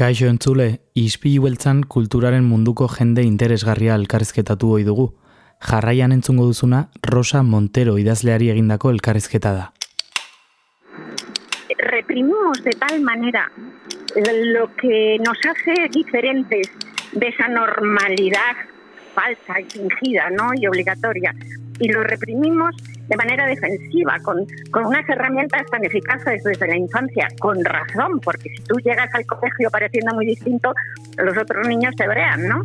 Kaixo entzule, ispilu beltzan kulturaren munduko jende interesgarria elkarrizketatu hoi dugu. Jarraian entzungo duzuna, Rosa Montero idazleari egindako elkarrizketa da. Reprimimos de tal manera lo que nos hace diferentes de esa normalidad falsa y fingida ¿no? y obligatoria. Y lo reprimimos de manera defensiva, con, con unas herramientas tan eficaces desde la infancia, con razón, porque si tú llegas al colegio pareciendo muy distinto, los otros niños te brean, ¿no?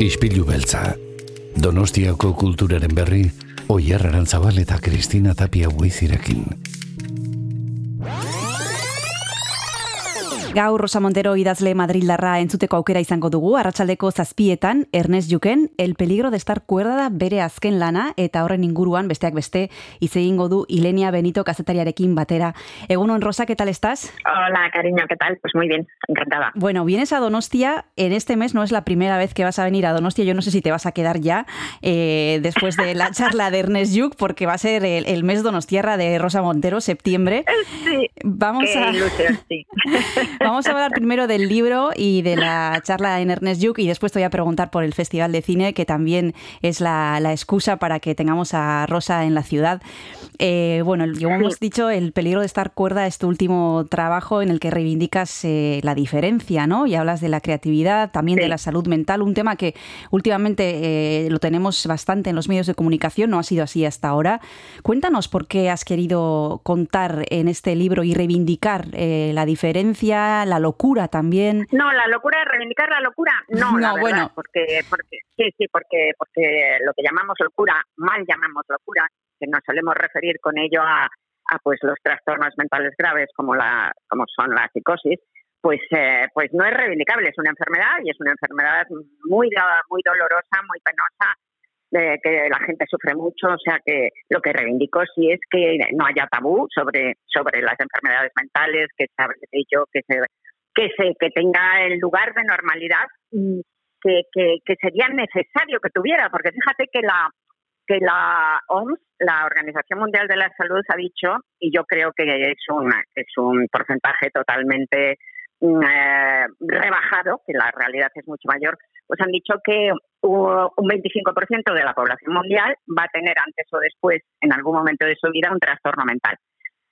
Ispilu beltza, Donostiako kulturaren berri, eta Kristina Tapia buizirekin. Gaur Rosa Montero idazle Madrildarra entzuteko aukera izango dugu, arratsaldeko zazpietan, Ernest Juken, El peligro de estar cuerda da bere azken lana, eta horren inguruan, besteak beste, izegingo du Ilenia Benito kazetariarekin batera. Egunon, Rosa, ¿qué tal estás? Hola, cariño, ¿qué tal? Pues muy bien, encantada. Bueno, vienes a Donostia, en este mes no es la primera vez que vas a venir a Donostia, yo no sé si te vas a quedar ya eh, después de la charla de Ernest Juk, porque va a ser el, mes Donostierra de Rosa Montero, septiembre. Sí, Vamos a... ilusión, sí. Vamos a hablar primero del libro y de la charla en Ernest Juk y después te voy a preguntar por el Festival de Cine, que también es la, la excusa para que tengamos a Rosa en la ciudad. Eh, bueno, como hemos dicho, El peligro de estar cuerda es tu último trabajo en el que reivindicas eh, la diferencia, ¿no? Y hablas de la creatividad, también de la salud mental, un tema que últimamente eh, lo tenemos bastante en los medios de comunicación, no ha sido así hasta ahora. Cuéntanos por qué has querido contar en este libro y reivindicar la diferencia, la locura también. No, la locura, reivindicar la locura, no, No, la verdad, bueno. porque, porque, sí, sí, porque, porque lo que llamamos locura, mal llamamos locura, que nos solemos referir con ello a, a pues los trastornos mentales graves como la, como son la psicosis, pues, eh, pues no es reivindicable, es una enfermedad y es una enfermedad muy, muy dolorosa, muy penosa, de que la gente sufre mucho, o sea que lo que reivindico sí es que no haya tabú sobre, sobre las enfermedades mentales, que se hable de que se que se que tenga el lugar de normalidad mm, que, que, que sería necesario que tuviera, porque fíjate que la que la OMS, la Organización Mundial de la Salud, ha dicho, y yo creo que es un, es un porcentaje totalmente eh, rebajado, que la realidad es mucho mayor, pues han dicho que un 25% de la población mundial va a tener antes o después, en algún momento de su vida, un trastorno mental.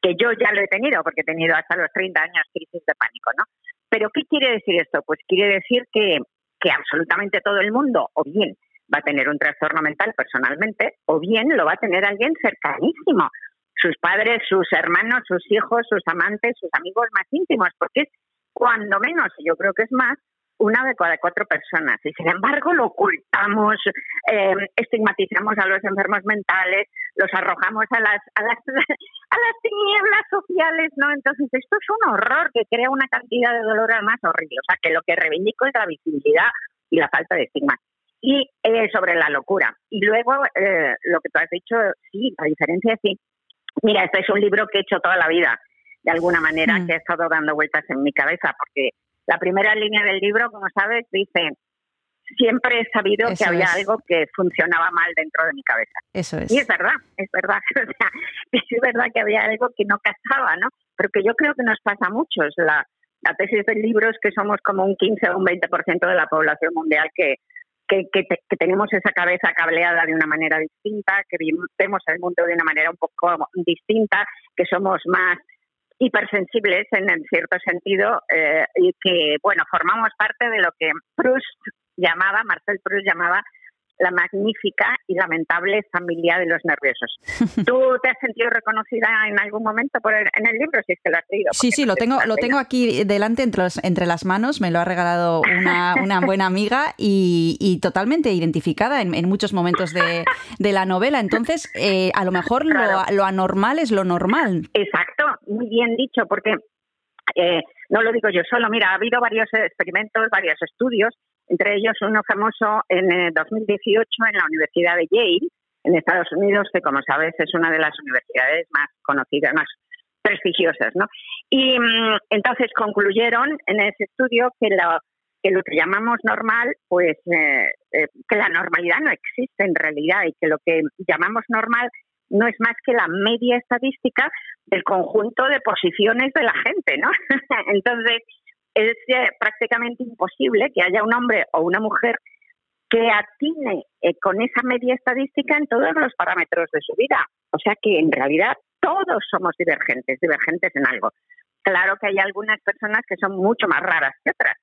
Que yo ya lo he tenido, porque he tenido hasta los 30 años crisis de pánico, ¿no? Pero ¿qué quiere decir esto? Pues quiere decir que, que absolutamente todo el mundo, o bien va a tener un trastorno mental personalmente, o bien lo va a tener alguien cercanísimo, sus padres, sus hermanos, sus hijos, sus amantes, sus amigos más íntimos, porque es cuando menos, yo creo que es más, una de cada cuatro personas. Y sin embargo lo ocultamos, eh, estigmatizamos a los enfermos mentales, los arrojamos a las, a las a las tinieblas sociales, ¿no? Entonces esto es un horror que crea una cantidad de dolor además horrible. O sea que lo que reivindico es la visibilidad y la falta de estigma. Y eh, sobre la locura. Y luego eh, lo que tú has dicho, sí, la diferencia sí. Mira, este es un libro que he hecho toda la vida, de alguna manera, Mm. que ha estado dando vueltas en mi cabeza, porque la primera línea del libro, como sabes, dice, siempre he sabido Eso que había es. algo que funcionaba mal dentro de mi cabeza. Eso es. Y es verdad, es verdad. O sea, es verdad que había algo que no casaba, ¿no? Pero que yo creo que nos pasa a muchos. La, la tesis del libro es que somos como un 15 o un 20% de la población mundial que, que, que, te- que tenemos esa cabeza cableada de una manera distinta, que vemos el mundo de una manera un poco distinta, que somos más hipersensibles en, cierto sentido eh, y que, bueno, formamos parte de lo que Proust llamaba, Marcel Proust llamaba la magnífica y lamentable familia de los nerviosos. ¿Tú te has sentido reconocida en algún momento por el- en el libro? Si es que lo has leído. Sí, sí, no lo tengo, lo tengo aquí delante entre, los- entre las manos, me lo ha regalado una, una buena amiga y, y totalmente identificada en, en muchos momentos de, de la novela. Entonces, eh, a lo mejor lo anormal es lo normal. Exacto, muy bien dicho, porque eh, no lo digo yo solo. Mira, ha habido varios experimentos, varios estudios, entre ellos uno famoso en eh, 2018 en la Universidad de Yale, en Estados Unidos, que como sabes es una de las universidades más conocidas, más prestigiosas, ¿no? Y mm, entonces concluyeron en ese estudio que lo que llamamos normal, pues eh, eh, que la normalidad no existe en realidad y que lo que llamamos normal no es más que la media estadística del conjunto de posiciones de la gente, ¿no? Entonces, es eh, prácticamente imposible que haya un hombre o una mujer que atine eh, con esa media estadística en todos los parámetros de su vida. O sea que en realidad todos somos divergentes, divergentes en algo. Claro que hay algunas personas que son mucho más raras que otras,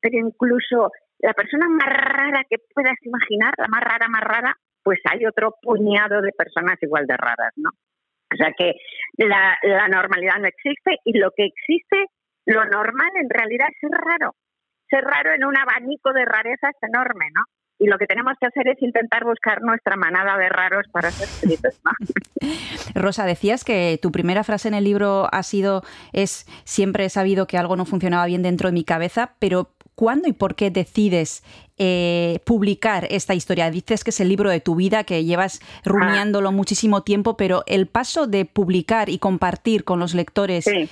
pero incluso la persona más rara que puedas imaginar, la más rara, más rara, pues hay otro puñado de personas igual de raras, ¿no? O sea que la, normalidad no existe y lo que existe, lo normal en realidad es raro. Ser raro en un abanico de rarezas enorme, ¿no? y lo que tenemos que hacer es intentar buscar nuestra manada de raros para ser felices. Rosa, decías que tu primera frase en el libro ha sido es siempre he sabido que algo no funcionaba bien dentro de mi cabeza, pero ¿cuándo y por qué decides eh, publicar esta historia? Dices que es el libro de tu vida, que llevas rumiándolo ah. muchísimo tiempo, pero el paso de publicar y compartir con los lectores eh,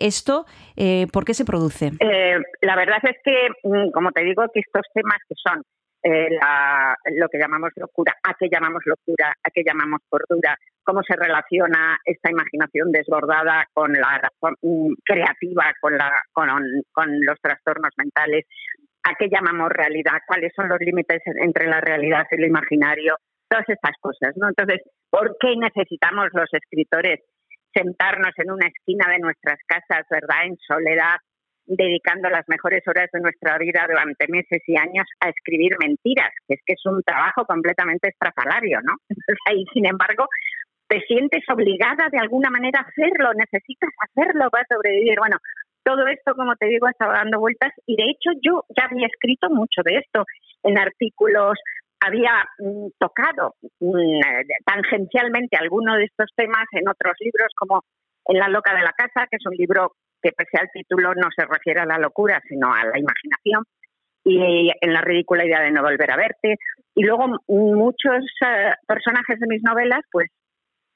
esto, eh, ¿por qué se produce? la verdad es que, mm, como te digo, que estos temas que son eh, la, lo que llamamos locura, a qué llamamos locura, a qué llamamos cordura, cómo se relaciona esta imaginación desbordada con la mm, creativa, con, la, con, los trastornos mentales, a qué llamamos realidad, cuáles son los límites entre la realidad y lo imaginario, todas estas cosas, ¿no? Entonces, ¿por qué necesitamos los escritores sentarnos en una esquina de nuestras casas, ¿verdad? En soledad, dedicando las mejores horas de nuestra vida durante meses y años a escribir mentiras, que es que es un trabajo completamente estrafalario, ¿no? y sin embargo, te sientes obligada de alguna manera a hacerlo, necesitas hacerlo para sobrevivir. Bueno, todo esto, como te digo, estaba dando vueltas y de hecho yo ya había escrito mucho de esto en artículos, había mm, tocado mm, tangencialmente alguno de estos temas en otros libros como En la loca de la casa, que es un libro que pese al título no se refiere a la locura, sino a la imaginación, y en la ridícula idea de no volver a verte. Y luego muchos eh, personajes de mis novelas, pues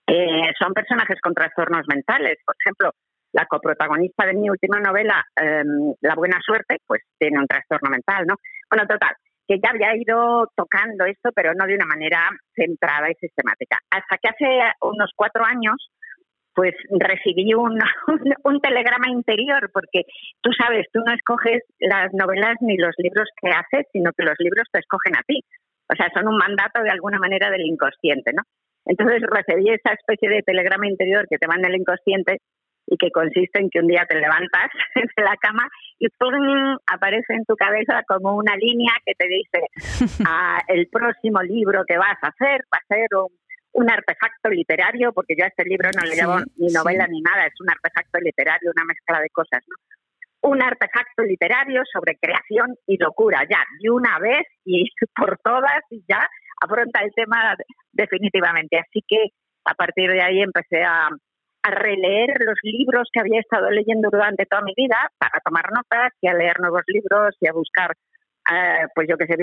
eh, son personajes con trastornos mentales. Por ejemplo, la coprotagonista de mi última novela, em, La Buena Suerte, pues tiene un trastorno mental, ¿no? Bueno, total, que ya había ido tocando esto, pero no de una manera centrada y sistemática. Hasta que hace unos cuatro años pues recibí un, un, telegrama interior, porque tú sabes, tú no escoges las novelas ni los libros que haces, sino que los libros te escogen a ti. O sea, son un mandato de alguna manera del inconsciente, ¿no? Entonces recibí esa especie de telegrama interior que te manda el inconsciente y que consiste en que un día te levantas de la cama y aparece en tu cabeza como una línea que te dice ah, el próximo libro que vas a hacer va a ser un un artefacto literario, porque yo a este libro no le llamo ni novela ni nada, es un artefacto literario, una mezcla de cosas, ¿no? Un artefacto literario sobre creación y locura, ya, de una vez y por todas, y ya afronta el tema definitivamente. Así que a partir de ahí empecé a, releer los libros que había estado leyendo durante toda mi vida para tomar notas y a leer nuevos libros y a buscar, eh, pues yo que sé,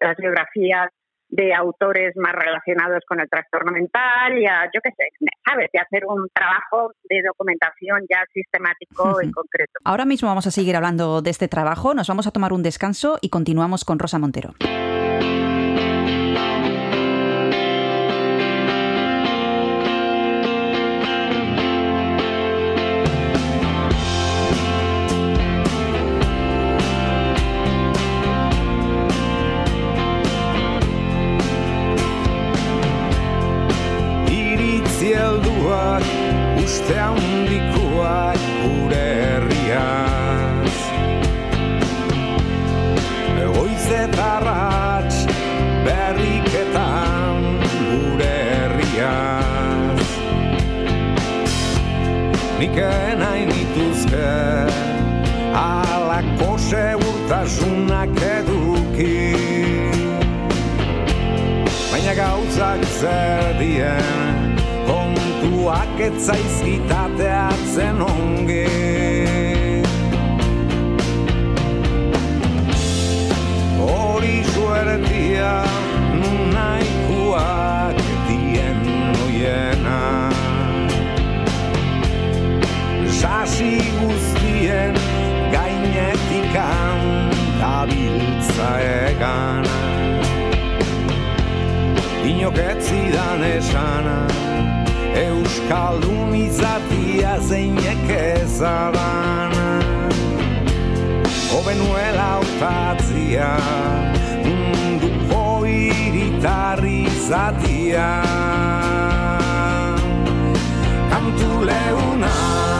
las biografías de autores más relacionados con el trastorno mental y a, yo qué sé, ¿sabes? De hacer un trabajo de documentación ya sistemático y concreto. Ahora mismo vamos a seguir hablando de este trabajo, nos vamos a tomar un descanso y continuamos con Rosa Montero. Nik enain ituzke alako segurtasunak eduki. Baina gauzak zer dien kontuak etzaizkitateatzen onge Hori suertia nunaikuak ikasi guztien gainetik handabiltza egan. Inoketzi dan esana Euskaldun izatia zeinek ezadana Obenuela utatzia Munduko iritarri zatia Kantu leunan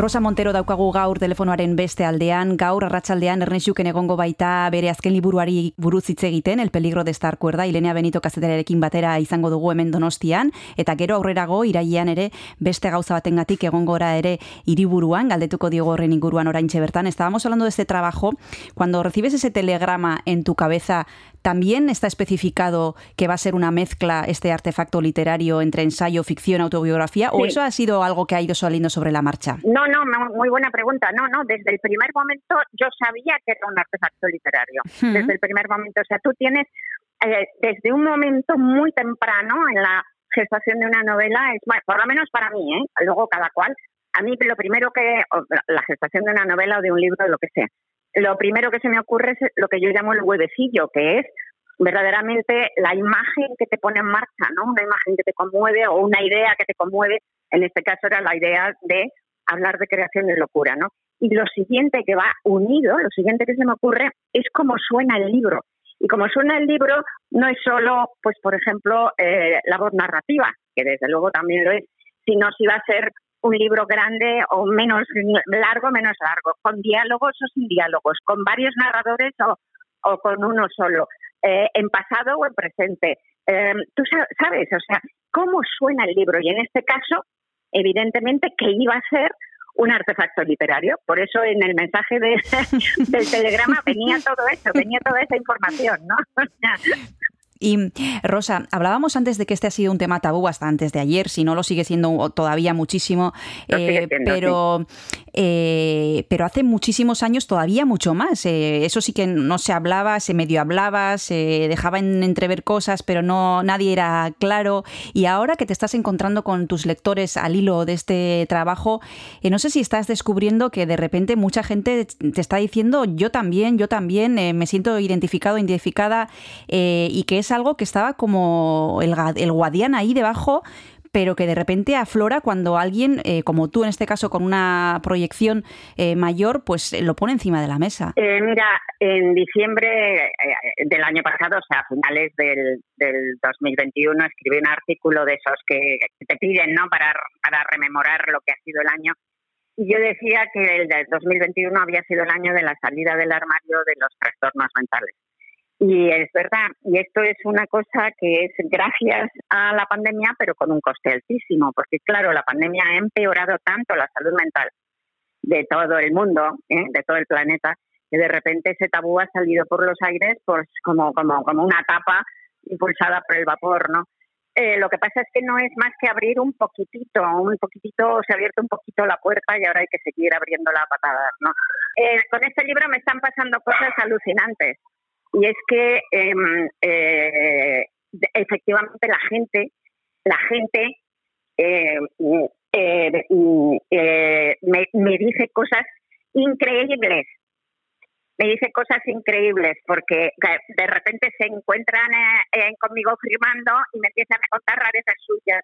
Rosa Montero daukagu gaur telefonoaren beste aldean, gaur arratsaldean Ernexuken egongo baita bere azken liburuari buruz hitz egiten, El peligro de estar cuerda, Ilenea Benito kazeterarekin batera izango dugu hemen Donostian, eta gero aurrerago irailean ere beste gauza batengatik egongora ere hiriburuan, galdetuko diogo horren inguruan oraintxe bertan. Estábamos hablando de este trabajo, cuando recibes ese telegrama en tu cabeza, ¿También está especificado que va a ser una mezcla este artefacto literario entre ensayo, ficción, autobiografía? ¿O eso ha sido algo que ha ido saliendo sobre la marcha? No, no, mu- muy buena pregunta. No, no, desde el primer momento yo sabía que era un artefacto literario. Desde el primer momento. O sea, tú tienes, eh, desde un momento muy temprano en la gestación de una novela, es bueno, por lo menos para mí, ¿eh? luego cada cual, a mí lo primero que, la gestación de una novela o de un libro, lo que sea, lo primero que se me ocurre es lo que yo llamo el huevecillo, que es verdaderamente la imagen que te pone en marcha, ¿no? Una imagen que te conmueve o una idea que te conmueve. En este caso era la idea de hablar de creación y locura, ¿no? Y lo siguiente que va unido, lo siguiente que se me ocurre es cómo suena el libro. Y como suena el libro, no es solo, pues por ejemplo, eh, la voz narrativa, que desde luego también lo es, sino si va a ser un libro grande o menos largo, menos largo, con diálogos o sin diálogos, con varios narradores o, o con uno solo, eh, en pasado o en presente. Eh, Tú sa- sabes, o sea, cómo suena el libro. Y en este caso, evidentemente, que iba a ser un artefacto literario. Por eso en el mensaje de, del telegrama venía todo eso, venía toda esa información, ¿no? Y Rosa, hablábamos antes de que este ha sido un tema tabú hasta antes de ayer, si no lo sigue siendo todavía muchísimo, eh, siendo, pero, eh, pero hace muchísimos años todavía mucho más. Eh, eso sí que no se hablaba, se medio hablaba, se dejaba en entrever cosas, pero no nadie era claro. Y ahora que te estás encontrando con tus lectores al hilo de este trabajo, eh, no sé si estás descubriendo que de repente mucha gente te está diciendo yo también, yo también, me siento identificado, identificada, eh, y que es algo que estaba como el, el guardián ahí debajo, pero que de repente aflora cuando alguien, eh, como tú en este caso, con una proyección eh, mayor, pues eh, lo pone encima de la mesa. Eh, mira, en diciembre eh, del año pasado, o sea, a finales del, del 2021, escribí un artículo de esos que, te piden, ¿no? Para, para rememorar lo que ha sido el año. Y yo decía que el del 2021 había sido el año de la salida del armario de los trastornos mentales. Y es verdad, y esto es una cosa que es gracias a la pandemia, pero con un coste altísimo, porque claro, la pandemia ha empeorado tanto la salud mental de todo el mundo, ¿eh? de todo el planeta, que de repente ese tabú ha salido por los aires pues como, como, como una tapa impulsada por el vapor, ¿no? Eh, lo que pasa es que no es más que abrir un poquitito, un poquitito, se ha abierto un poquito la puerta y ahora hay que seguir abriendo la patada, ¿no? Eh, con este libro me están pasando cosas alucinantes y es que em, eh, efectivamente la gente, la gente me, me dice cosas increíbles me dice cosas increíbles porque de repente se encuentran eh, conmigo firmando y me empiezan a contar rarezas suyas.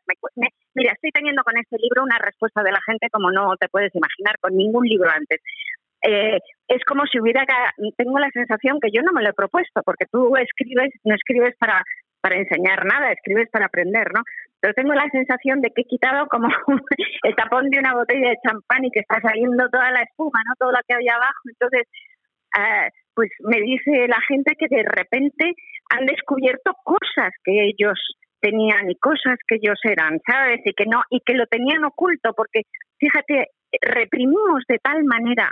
mira, estoy teniendo con este libro una respuesta de la gente como no te puedes imaginar con ningún libro antes. Eh, es como si hubiera, tengo la sensación que yo no me lo he propuesto, porque tú escribes, no escribes para, para enseñar nada, escribes para aprender, ¿no? Pero tengo la sensación de que he quitado como el tapón de una botella de champán y que está saliendo toda la espuma, ¿no? Todo lo que había abajo. Entonces, Ah, pues me dice la gente que de repente han descubierto cosas que ellos tenían y cosas que ellos eran, ¿sabes? Y que no y que lo tenían oculto porque fíjate, reprimimos de tal manera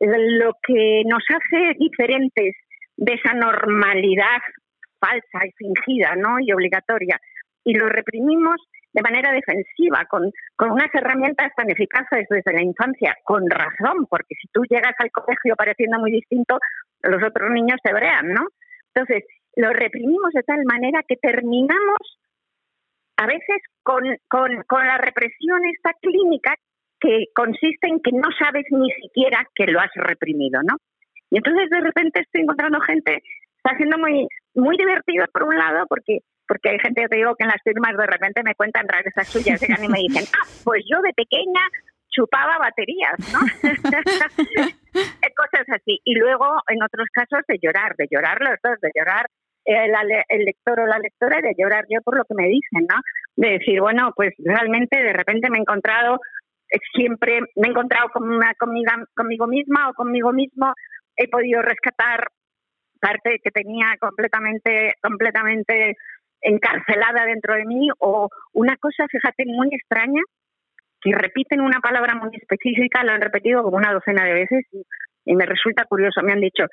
lo que nos hace diferentes de esa normalidad falsa y fingida, ¿no? y obligatoria y lo reprimimos de manera defensiva, con, unas herramientas tan eficaces desde la infancia, con razón, porque si tú llegas al colegio pareciendo muy distinto, los otros niños se brean, ¿no? Entonces, lo reprimimos de tal manera que terminamos a veces con la represión esta clínica que consiste en que no sabes ni siquiera que lo has reprimido, ¿no? Y entonces de repente estoy encontrando gente, está siendo muy, muy divertido por un lado, porque porque hay gente, te digo, que en las firmas de repente me cuentan rarezas suyas, llegan y me dicen, ah, pues yo de pequeña chupaba baterías, ¿no? Cosas así. Y luego, en otros casos, de llorar, de llorar los dos, de llorar el, el, lector o la lectora y de llorar yo por lo que me dicen, ¿no? De decir, bueno, pues realmente de repente me he encontrado, siempre me he encontrado con una, conmigo, misma o conmigo mismo, he podido rescatar parte que tenía completamente, completamente encarcelada dentro de mí o una cosa, fíjate, muy extraña, que repiten una palabra muy específica, lo han repetido como una docena de veces y, me resulta curioso, me han dicho,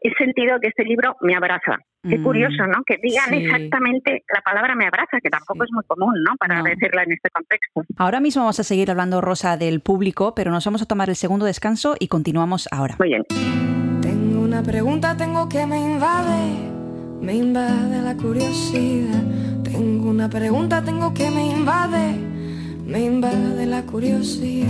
he sentido que este libro me abraza. Qué curioso, ¿no? Que digan exactamente la palabra me abraza, que tampoco es muy común, ¿no? Para decirla en este contexto. Ahora mismo vamos a seguir hablando, Rosa, del público, pero nos vamos a tomar el segundo descanso y continuamos ahora. Muy bien. Tengo una pregunta, tengo que me invade me invade la curiosidad. Tengo una pregunta, tengo que me invade, me invade la curiosidad.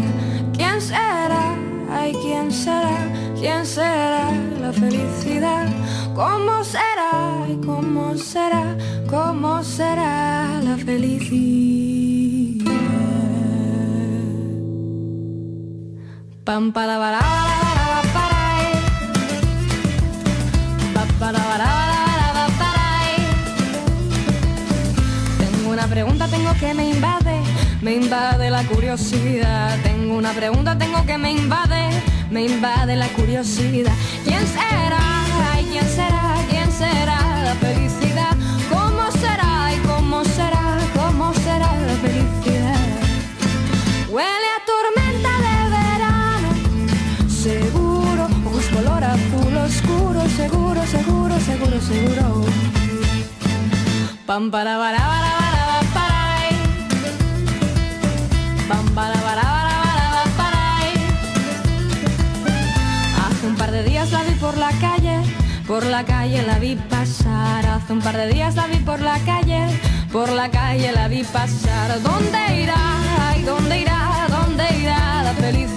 ¿Quién será? Ay, ¿quién será? ¿Quién será la felicidad? ¿Cómo será? ¿Y cómo será? ¿Cómo será la felicidad? Pam para para para para pregunta tengo que me invade, me invade la curiosidad. Tengo una pregunta tengo que me invade, me invade la curiosidad. ¿Quién será? Ay, ¿quién será? ¿Quién será la felicidad? ¿Cómo será? ¿Y cómo será? ¿Cómo será la felicidad? Huele a tormenta de verano, seguro, ojos color azul oscuro, seguro, seguro, seguro, seguro. Para Hace un par de días la vi por la calle, por la calle la vi pasar. Hace un par de días la vi por la calle, por la calle la vi pasar. ¿Dónde irá? ¿dónde irá? ¿Dónde irá la felicidad?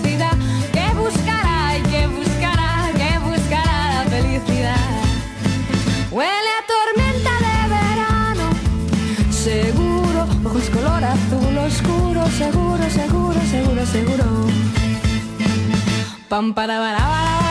Azul oscuro, seguro, seguro, seguro, seguro. Pam para para para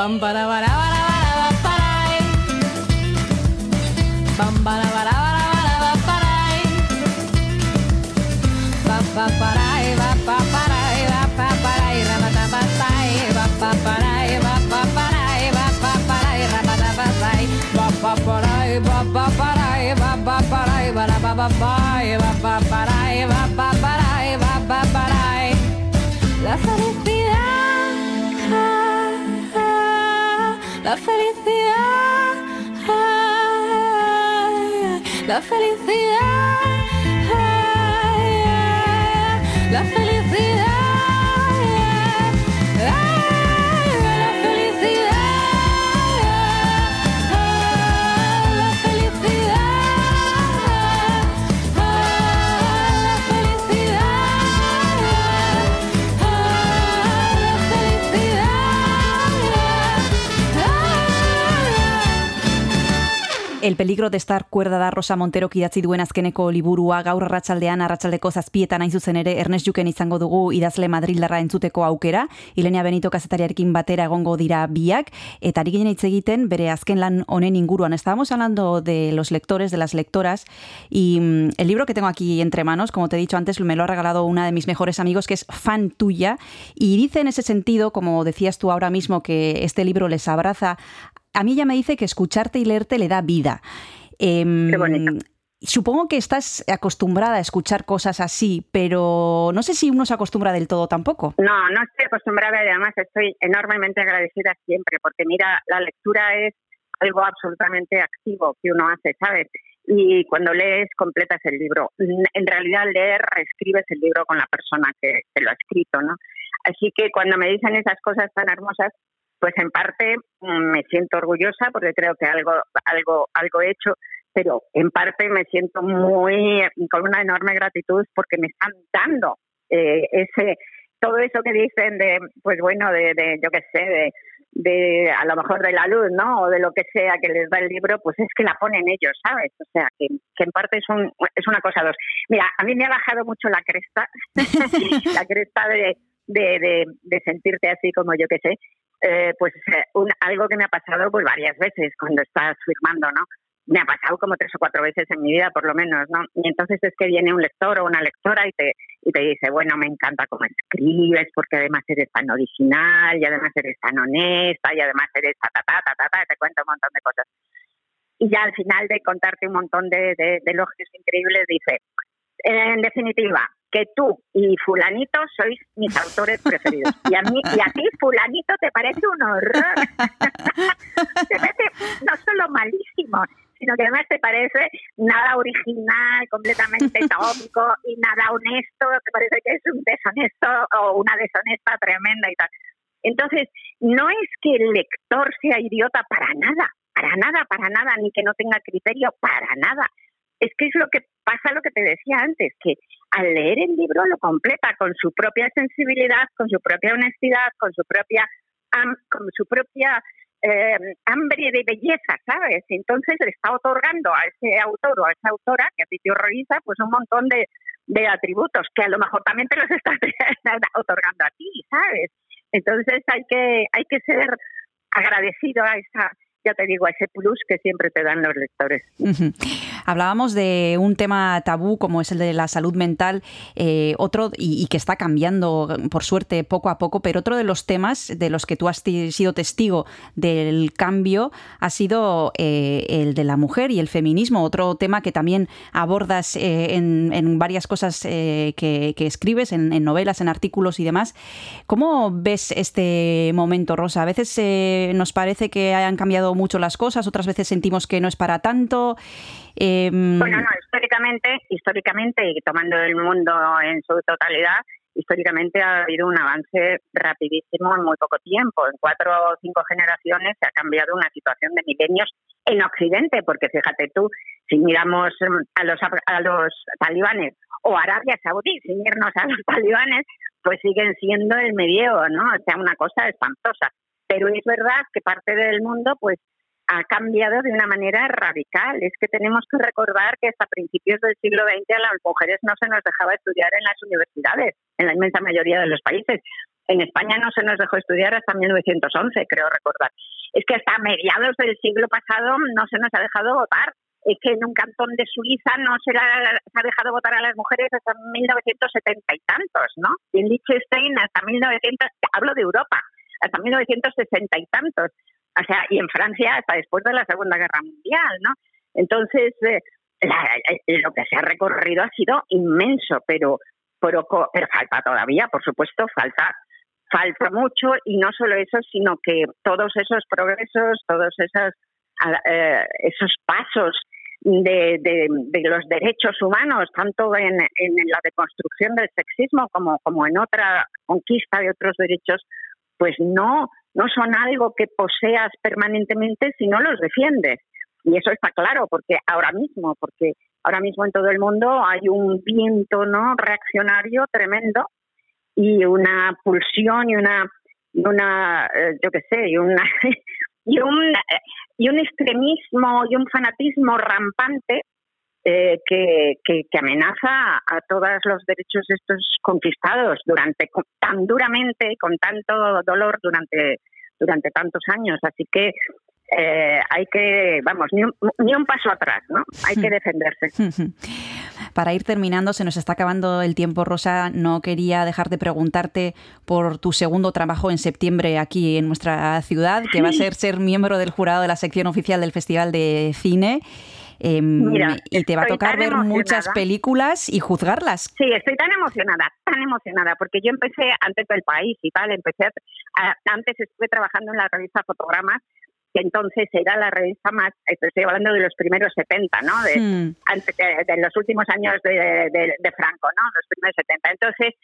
Pam para para para para para Pam para para para para para Pa pa para va pa para va pa para ra pa ta pa sai va pa para va pa para va pa para ra pa ta pa sai va pa para va pa para va pa para va ra pa pa pa va pa para va pa para va pa para la felicidad la felicidad la felicidad la felicidad El peligro de estar cuerda da Rosa Montero idatzi duen azkeneko liburua gaur arratsaldean arratsaldeko zazpietan hain zuzen ere Ernest Juken izango dugu idazle Madrildarra entzuteko aukera. Ilenia Benito kazetariarekin batera egongo dira biak eta ari ginen hitz egiten bere azken lan honen inguruan. Estábamos hablando de los lectores, de las lectoras y mm, el libro que tengo aquí entre manos, como te he dicho antes, me lo ha regalado una de mis mejores amigos que es fan tuya y dice en ese sentido, como decías tú ahora mismo, que este libro les abraza a mí ella me dice que escucharte y leerte le da vida. Em, Qué bonito. Supongo que estás acostumbrada a escuchar cosas así, pero no sé si uno se acostumbra del todo tampoco. No, no estoy acostumbrada y además estoy enormemente agradecida siempre, porque mira, la lectura es algo absolutamente activo que uno hace, ¿sabes? Y cuando lees, completas el libro. En realidad, leer, reescribes el libro con la persona que, que lo ha escrito, ¿no? Así que cuando me dicen esas cosas tan hermosas, pues en parte mm, me siento orgullosa porque creo que algo, algo, algo he hecho, pero en parte me siento muy con una enorme gratitud porque me están dando eh, ese todo eso que dicen de pues bueno de, de yo qué sé de, de a lo mejor de la luz no o de lo que sea que les da el libro pues es que la ponen ellos sabes o sea que, en parte es un es una cosa dos. Mira a mí me ha bajado mucho la cresta la cresta de de, de, de sentirte así como yo que sé eh, pues eh, algo que me ha pasado pues varias veces cuando estás firmando, ¿no? Me ha pasado como tres o cuatro veces en mi vida, por lo menos, ¿no? Y entonces es que viene un lector o una lectora y te, y te dice, bueno, me encanta cómo escribes, porque además eres tan original, y además eres tan honesta, y además eres ta, ta, ta, ta, ta, ta, te cuenta un montón de cosas. Y ya al final de contarte un montón de, de, de elogios increíbles, dice, en definitiva, que tú y fulanito sois mis autores preferidos. Y a mí y a ti fulanito te parece un horror. te parece no solo malísimo, sino que además te parece nada original, completamente tópico y nada honesto, te parece que es un deshonesto o una deshonesta tremenda y tal. Entonces, no es que el lector sea idiota para nada, para nada, para nada, ni que no tenga criterio, para nada es que es lo que pasa lo que te decía antes, que al leer el libro lo completa con su propia sensibilidad, con su propia honestidad, con su propia con su propia eh, hambre de belleza, ¿sabes? Entonces le está otorgando a ese autor o a esa autora que a ti te horroriza, pues un montón de, de atributos que a lo mejor también te los está otorgando a ti, ¿sabes? Entonces hay que hay que ser agradecido a esa ya te digo, a ese plus que siempre te dan los lectores. Hablábamos de un tema tabú como es el de la salud mental, eh, otro, y, que está cambiando, por suerte, poco a poco, pero otro de los temas de los que tú has sido testigo del cambio ha sido eh, el de la mujer y el feminismo, otro tema que también abordas eh, en, varias cosas que, escribes, en, novelas, en artículos y demás. ¿Cómo ves este momento, Rosa? A veces nos parece que hayan cambiado mucho las cosas, otras veces sentimos que no es para tanto. Eh... Bueno, no, históricamente, históricamente y tomando el mundo en su totalidad, históricamente ha habido un avance rapidísimo en muy poco tiempo. En cuatro o cinco generaciones se ha cambiado una situación de milenios en Occidente, porque fíjate tú, si miramos a los, a los talibanes o Arabia Saudí, sin irnos a los talibanes, pues siguen siendo el medievo, ¿no? O sea, una cosa espantosa pero es verdad que parte del mundo pues ha cambiado de una manera radical. Es que tenemos que recordar que hasta principios del siglo XX a las mujeres no se nos dejaba estudiar en las universidades, en la inmensa mayoría de los países. En España no se nos dejó estudiar hasta 1911, creo recordar. Es que hasta mediados del siglo pasado no se nos ha dejado votar. Es que en un cantón de Suiza no se, ha dejado votar a las mujeres hasta 1970 y tantos, ¿no? En Liechtenstein hasta 1900, hablo de Europa, hasta 1960 y tantos. O sea, y en Francia hasta después de la Segunda Guerra Mundial, ¿no? Entonces, eh, eh, lo que se ha recorrido ha sido inmenso, pero, pero, pero falta todavía, por supuesto, falta falta mucho y no solo eso, sino que todos esos progresos, todos esos, eh, esos pasos de, de, los derechos humanos, tanto en, en, la deconstrucción del sexismo como, como en otra conquista de otros derechos, pues no, no son algo que poseas permanentemente, sino los defiendes. Y eso está claro, porque ahora mismo, porque ahora mismo en todo el mundo hay un viento no reaccionario tremendo y una pulsión y una una eh, yo qué sé y una y un y un extremismo y un fanatismo rampante eh, que, que, amenaza a todos los derechos estos conquistados durante tan duramente con tanto dolor durante durante tantos años. Así que eh, hay que vamos ni un, ni un paso atrás no hay que defenderse. Para ir terminando, se nos está acabando el tiempo, Rosa. No quería dejar de preguntarte por tu segundo trabajo en septiembre aquí en nuestra ciudad, que va a ser ser miembro del jurado de la sección oficial del Festival de Cine. Em, y te va a tocar ver muchas películas y juzgarlas. Sí, estoy tan emocionada, tan emocionada, porque yo empecé antes del país y tal, empecé, antes estuve trabajando en la revista Fotogramas que entonces era la revista más, estoy hablando de los primeros 70, ¿no? De, hmm. antes de, los últimos años de, de, Franco, ¿no? Los primeros 70. Entonces,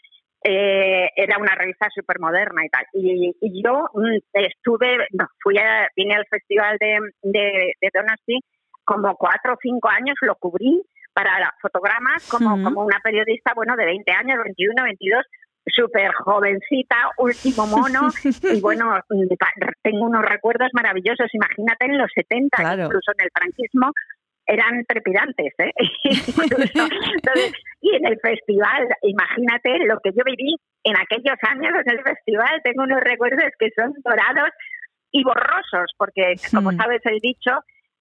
eh, era una revista súper moderna y tal. Y, y yo mm, estuve, fui a, vine al festival de, de, de Donosti como cuatro o cinco años, lo cubrí para fotogramas como, como una periodista, bueno, de 20 años, 21, 22, súper jovencita, último mono, y bueno, tengo unos recuerdos maravillosos, imagínate en los 70, incluso en el franquismo, eran trepidantes, ¿eh? y en el festival, imagínate lo que yo viví en aquellos años en el festival, tengo unos recuerdos que son dorados y borrosos, porque como sabes el dicho,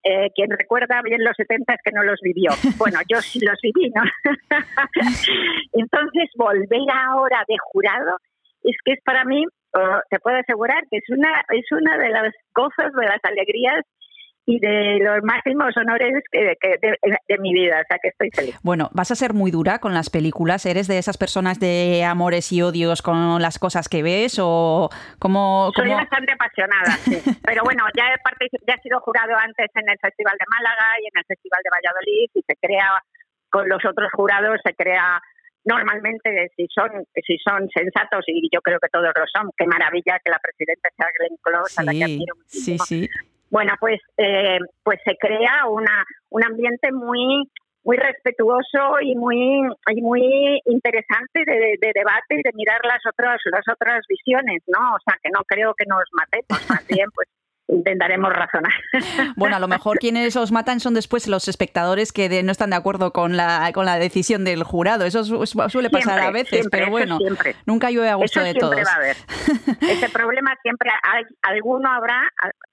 eh, quien recuerda bien los 70 es que no los vivió. Bueno, yo sí los viví, ¿no? Entonces, volver ahora de jurado es que es para mí, te puedo asegurar que es una, es una de las cosas, de las alegrías y de los máximos honores que, de, mi vida, o sea que estoy feliz. Bueno, vas a ser muy dura con las películas, ¿eres de esas personas de amores y odios con las cosas que ves o cómo...? Soy bastante apasionada, sí. pero bueno, ya he, ya he sido jurado antes en el Festival de Málaga y en el Festival de Valladolid y se crea, con los otros jurados se crea normalmente si son si son sensatos y yo creo que todos lo son qué maravilla que la presidenta sea Glenn Close a la que admiro muchísimo sí, sí bueno, pues, eh, pues se crea una, un ambiente muy muy respetuoso y muy y muy interesante de, de, debate y de mirar las otras las otras visiones, ¿no? O sea, que no creo que nos matemos, más bien pues intentaremos razonar. Bueno, a lo mejor quienes os matan son después los espectadores que no están de acuerdo con la, con la decisión del jurado. Eso suele pasar a veces, pero bueno, nunca llueve a gusto de todos. Va a haber. Ese problema siempre hay, alguno habrá,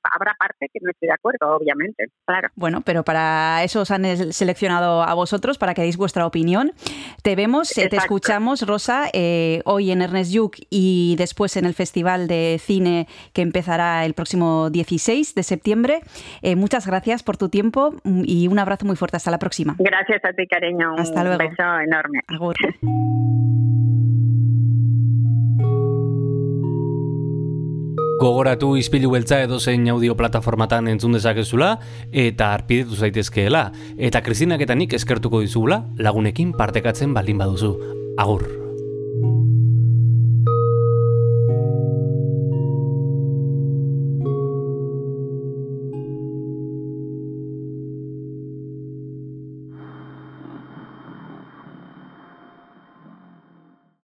habrá parte que no esté de acuerdo, obviamente, claro. Bueno, pero para eso os han seleccionado a vosotros, para que deis vuestra opinión. Te vemos, eh, te escuchamos, Rosa, eh, hoy en Ernest Yuc y después en el Festival de Cine que empezará el próximo 16 de septiembre. Eh, muchas gracias por tu tiempo y un abrazo muy fuerte. Hasta la próxima. Gracias a ti, cariño. Hasta luego. Un beso enorme. Agur. Gogoratu izpilu beltza edo zein audio plataformatan entzun dezakezula eta arpidetu zaitezkeela. Eta Kristinak eta nik eskertuko dizugula lagunekin partekatzen baldin baduzu. Agur.